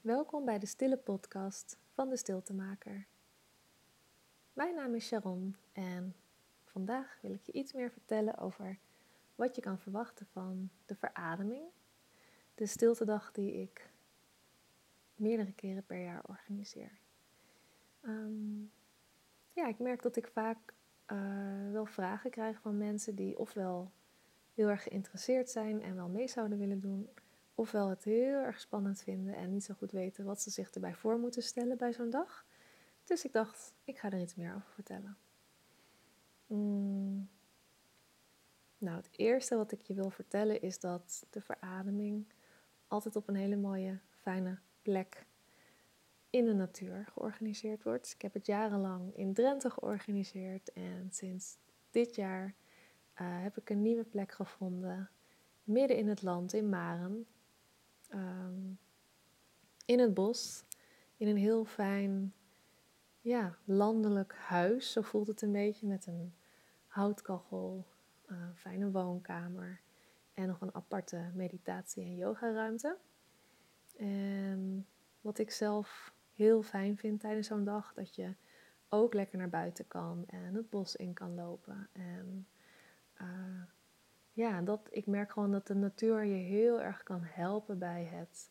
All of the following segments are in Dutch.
Welkom bij de Stille Podcast van de Stiltemaker. Mijn naam is Sharon en vandaag wil ik je iets meer vertellen over wat je kan verwachten van de verademing, de stiltedag die ik meerdere keren per jaar organiseer. Ehm, ja, ik merk dat ik vaak uh, wel vragen krijg van mensen die ofwel heel erg geïnteresseerd zijn en wel mee zouden willen doen, ofwel het heel erg spannend vinden en niet zo goed weten wat ze zich erbij voor moeten stellen bij zo'n dag. Dus ik dacht, ik ga er iets meer over vertellen. Mm. Nou, het eerste wat ik je wil vertellen is dat de verademing altijd op een hele mooie, fijne plek in de natuur georganiseerd wordt. Ik heb het jarenlang in Drenthe georganiseerd en sinds dit jaar uh, heb ik een nieuwe plek gevonden midden in het land in Maren. Ehm, in het bos, in een heel fijn ja, landelijk huis. Zo voelt het een beetje met een houtkachel, een fijne woonkamer en nog een aparte meditatie- en yogaruimte. En wat ik zelf heel fijn vind tijdens zo'n dag, dat je ook lekker naar buiten kan en het bos in kan lopen. En uh, ja, dat, ik merk gewoon dat de natuur je heel erg kan helpen bij het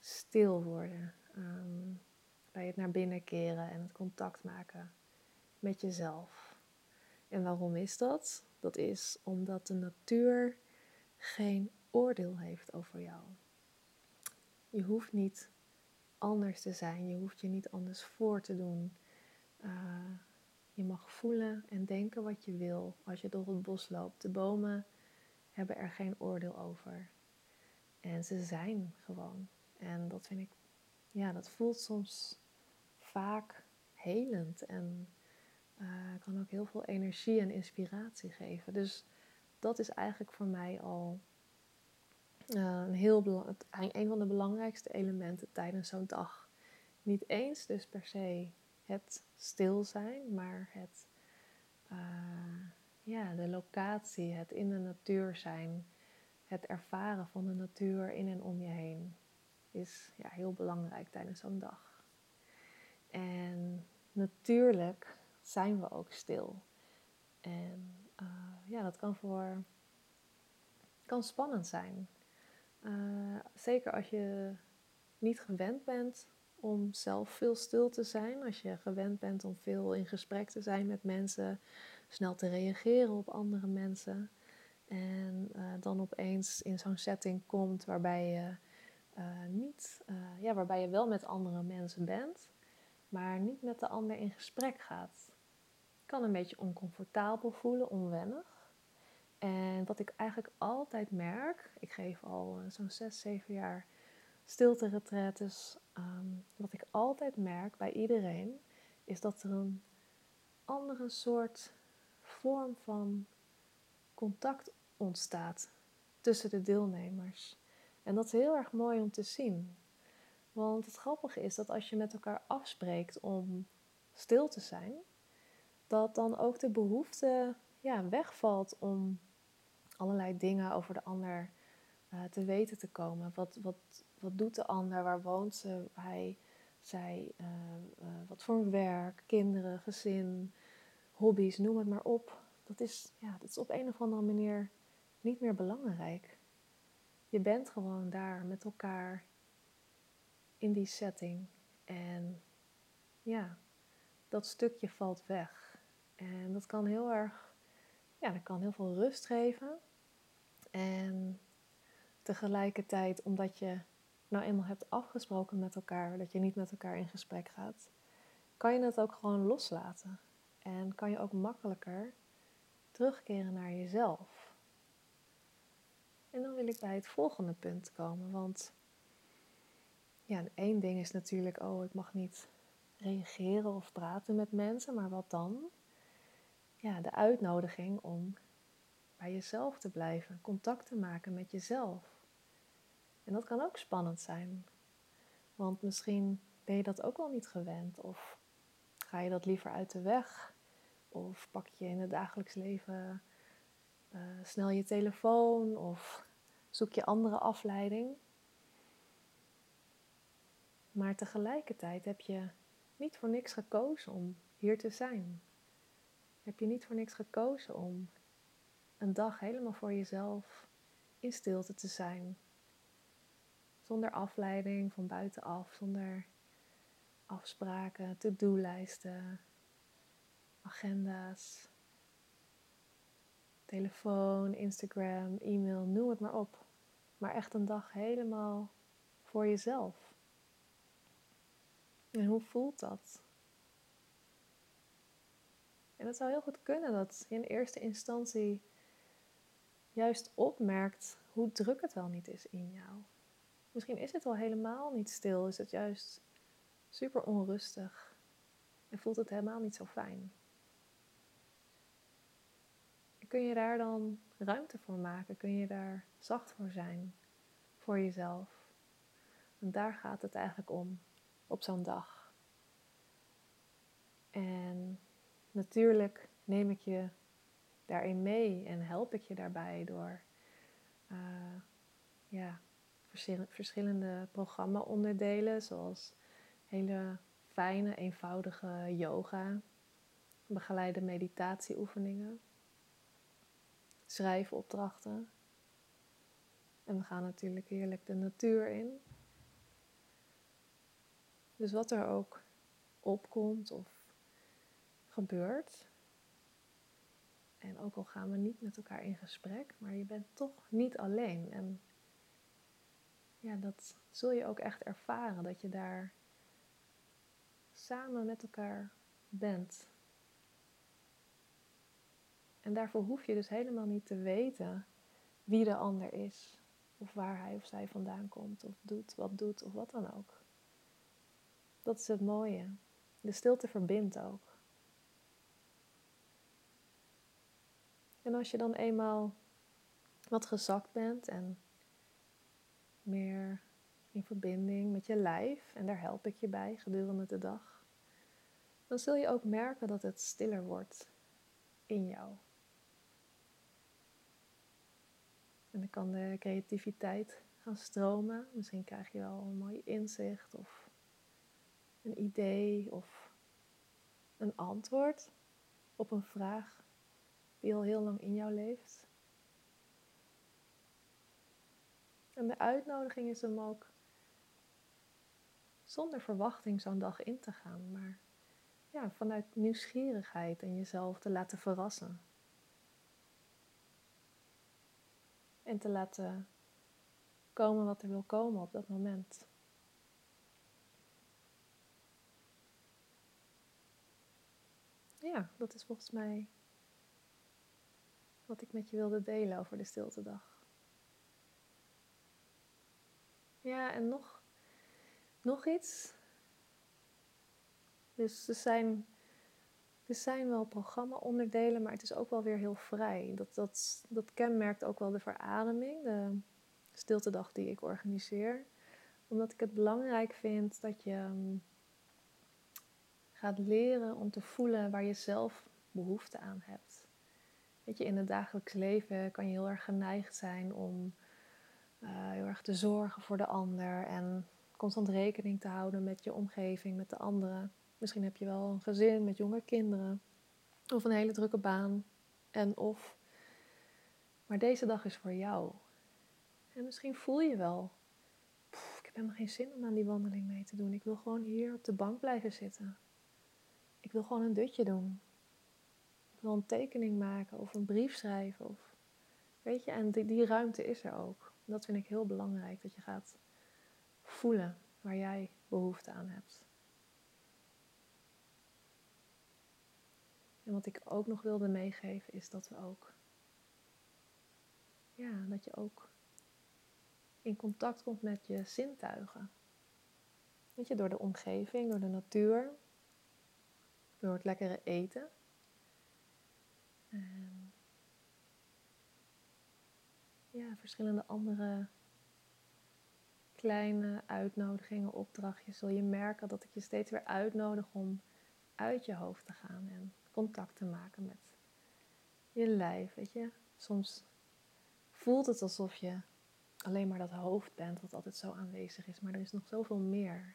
stil worden. Ehm, bij het naar binnen keren en het contact maken met jezelf. En waarom is dat? Dat is omdat de natuur geen oordeel heeft over jou. Je hoeft niet anders te zijn, je hoeft je niet anders voor te doen. Uh, je mag voelen en denken wat je wil als je door het bos loopt. De bomen hebben er geen oordeel over. En ze zijn gewoon. En dat vind ik, ja, dat voelt soms vaak helend en uh, kan ook heel veel energie en inspiratie geven. Dus dat is eigenlijk voor mij al uh, een, heel een van de belangrijkste elementen tijdens zo'n dag. Niet eens dus per se het stil zijn, maar het, uh, ja, de locatie, het in de natuur zijn, het ervaren van de natuur in en om je heen is ja, heel belangrijk tijdens zo'n dag. En natuurlijk zijn we ook stil. En uh, ja, dat kan voor kan spannend zijn. Uh, zeker als je niet gewend bent om zelf veel stil te zijn. Als je gewend bent om veel in gesprek te zijn met mensen, snel te reageren op andere mensen. En uh, dan opeens in zo'n setting komt waarbij je uh, niet, uh, ja, waarbij je wel met andere mensen bent, maar niet met de ander in gesprek gaat. Kan een beetje oncomfortabel voelen, onwennig. En wat ik eigenlijk altijd merk, ik geef al zo'n 6, 7 jaar stilte retretes. Um, wat ik altijd merk bij iedereen is dat er een andere soort vorm van contact ontstaat tussen de deelnemers. En dat is heel erg mooi om te zien. Want het grappige is dat als je met elkaar afspreekt om stil te zijn, dat dan ook de behoefte ja, wegvalt om allerlei dingen over de ander uh, te weten te komen. Wat, wat, wat doet de ander? Waar woont ze? Hij, zij, uh, uh, wat voor werk, kinderen, gezin, hobby's, noem het maar op. Dat is, ja, dat is op een of andere manier niet meer belangrijk. Je bent gewoon daar met elkaar in die setting. En ja, dat stukje valt weg. En dat kan heel erg, ja, dat kan heel veel rust geven. En tegelijkertijd, omdat je nou eenmaal hebt afgesproken met elkaar dat je niet met elkaar in gesprek gaat, kan je het ook gewoon loslaten. En kan je ook makkelijker terugkeren naar jezelf. En dan wil ik bij het volgende punt komen, want ja, één ding is natuurlijk, oh, ik mag niet reageren of praten met mensen, maar wat dan? Ja, de uitnodiging om bij jezelf te blijven, contact te maken met jezelf. En dat kan ook spannend zijn. Want misschien ben je dat ook wel niet gewend. Of ga je dat liever uit de weg? Of pak je in het dagelijks leven uh, snel je telefoon? Of zoek je andere afleiding? Maar tegelijkertijd heb je niet voor niks gekozen om hier te zijn. Heb je niet voor niks gekozen om een dag helemaal voor jezelf in stilte te zijn. Zonder afleiding van buitenaf, zonder afspraken, to-do-lijsten, agenda's, telefoon, Instagram, e-mail, noem het maar op. Maar echt een dag helemaal voor jezelf. En hoe voelt dat? En het zou heel goed kunnen dat je in eerste instantie juist opmerkt hoe druk het wel niet is in jou. Misschien is het wel helemaal niet stil, is het juist super onrustig en voelt het helemaal niet zo fijn. Kun je daar dan ruimte voor maken? Kun je daar zacht voor zijn voor jezelf? En daar gaat het eigenlijk om op zo'n dag. En natuurlijk neem ik je daarin mee en help ik je daarbij door uh, ja, verschillende programma-onderdelen, zoals hele fijne, eenvoudige yoga, begeleide meditatieoefeningen, schrijfopdrachten. En we gaan natuurlijk heerlijk de natuur in. Dus wat er ook opkomt of gebeurt. En ook al gaan we niet met elkaar in gesprek, maar je bent toch niet alleen. En ja, dat zul je ook echt ervaren, dat je daar samen met elkaar bent. En daarvoor hoef je dus helemaal niet te weten wie de ander is, of waar hij of zij vandaan komt, of doet, wat doet, of wat dan ook. Dat is het mooie. De stilte verbindt ook. En als je dan eenmaal wat gezakt bent en meer in verbinding met je lijf, en daar help ik je bij gedurende de dag, dan zul je ook merken dat het stiller wordt in jou. En dan kan de creativiteit gaan stromen. Misschien krijg je wel een mooi inzicht of een idee of een antwoord op een vraag die al heel lang in jou leeft. En de uitnodiging is om ook zonder verwachting zo'n dag in te gaan, maar ja, vanuit nieuwsgierigheid en jezelf te laten verrassen. En te laten komen wat er wil komen op dat moment. Ja, dat is volgens mij wat ik met je wilde delen over de stiltedag. Ja, en nog, nog iets. Dus er zijn, er zijn wel programma-onderdelen, maar het is ook wel weer heel vrij. Dat, dat, dat kenmerkt ook wel de verademing, de stiltedag die ik organiseer. Omdat ik het belangrijk vind dat je mm, gaat leren om te voelen waar je zelf behoefte aan hebt. Weet je, in het dagelijks leven kan je heel erg geneigd zijn om uh, heel erg te zorgen voor de ander en constant rekening te houden met je omgeving, met de anderen. Misschien heb je wel een gezin met jonge kinderen of een hele drukke baan en of. Maar deze dag is voor jou. En misschien voel je wel, ik heb helemaal geen zin om aan die wandeling mee te doen. Ik wil gewoon hier op de bank blijven zitten. Ik wil gewoon een dutje doen wil een tekening maken of een brief schrijven. Of, weet je, en die, die ruimte is er ook. dat vind ik heel belangrijk, dat je gaat voelen waar jij behoefte aan hebt. En wat ik ook nog wilde meegeven is dat we ook, ja, dat je ook in contact komt met je zintuigen. Weet je, door de omgeving, door de natuur, door het lekkere eten. En ja, verschillende andere kleine uitnodigingen, opdrachtjes, zul je merken dat ik je steeds weer uitnodig om uit je hoofd te gaan en contact te maken met je lijf. Weet je, soms voelt het alsof je alleen maar dat hoofd bent wat altijd zo aanwezig is, maar er is nog zoveel meer.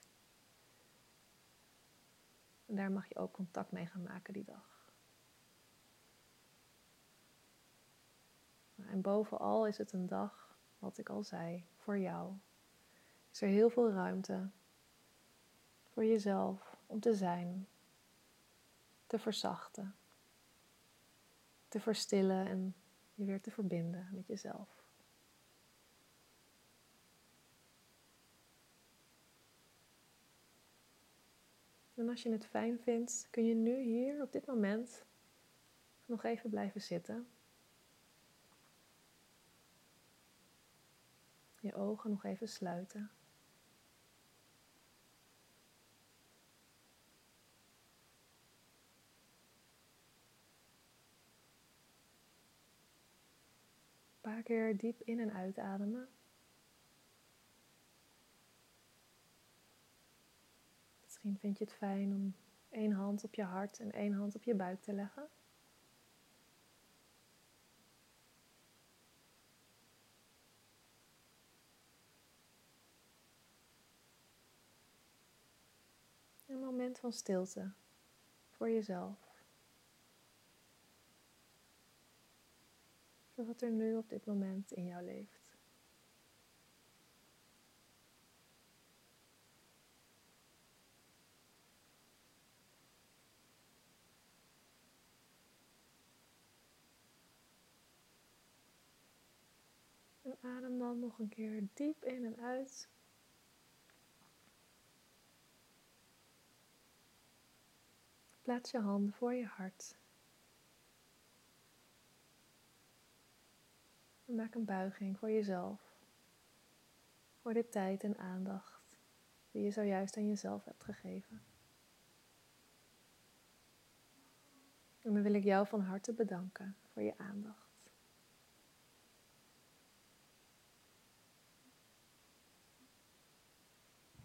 En daar mag je ook contact mee gaan maken die dag. En bovenal is het een dag, wat ik al zei, voor jou. Is er heel veel ruimte voor jezelf om te zijn, te verzachten, te verstillen en je weer te verbinden met jezelf. En als je het fijn vindt, kun je nu hier op dit moment nog even blijven zitten. Je ogen nog even sluiten. Paar keer diep in en uitademen. Misschien vind je het fijn om één hand op je hart en één hand op je buik te leggen. Een moment van stilte voor jezelf. Wat er nu op dit moment in jou leeft. En adem dan nog een keer diep in en uit. Plaats je handen voor je hart. Maak een buiging voor jezelf. Voor de tijd en aandacht die je zojuist aan jezelf hebt gegeven. En dan wil ik jou van harte bedanken voor je aandacht.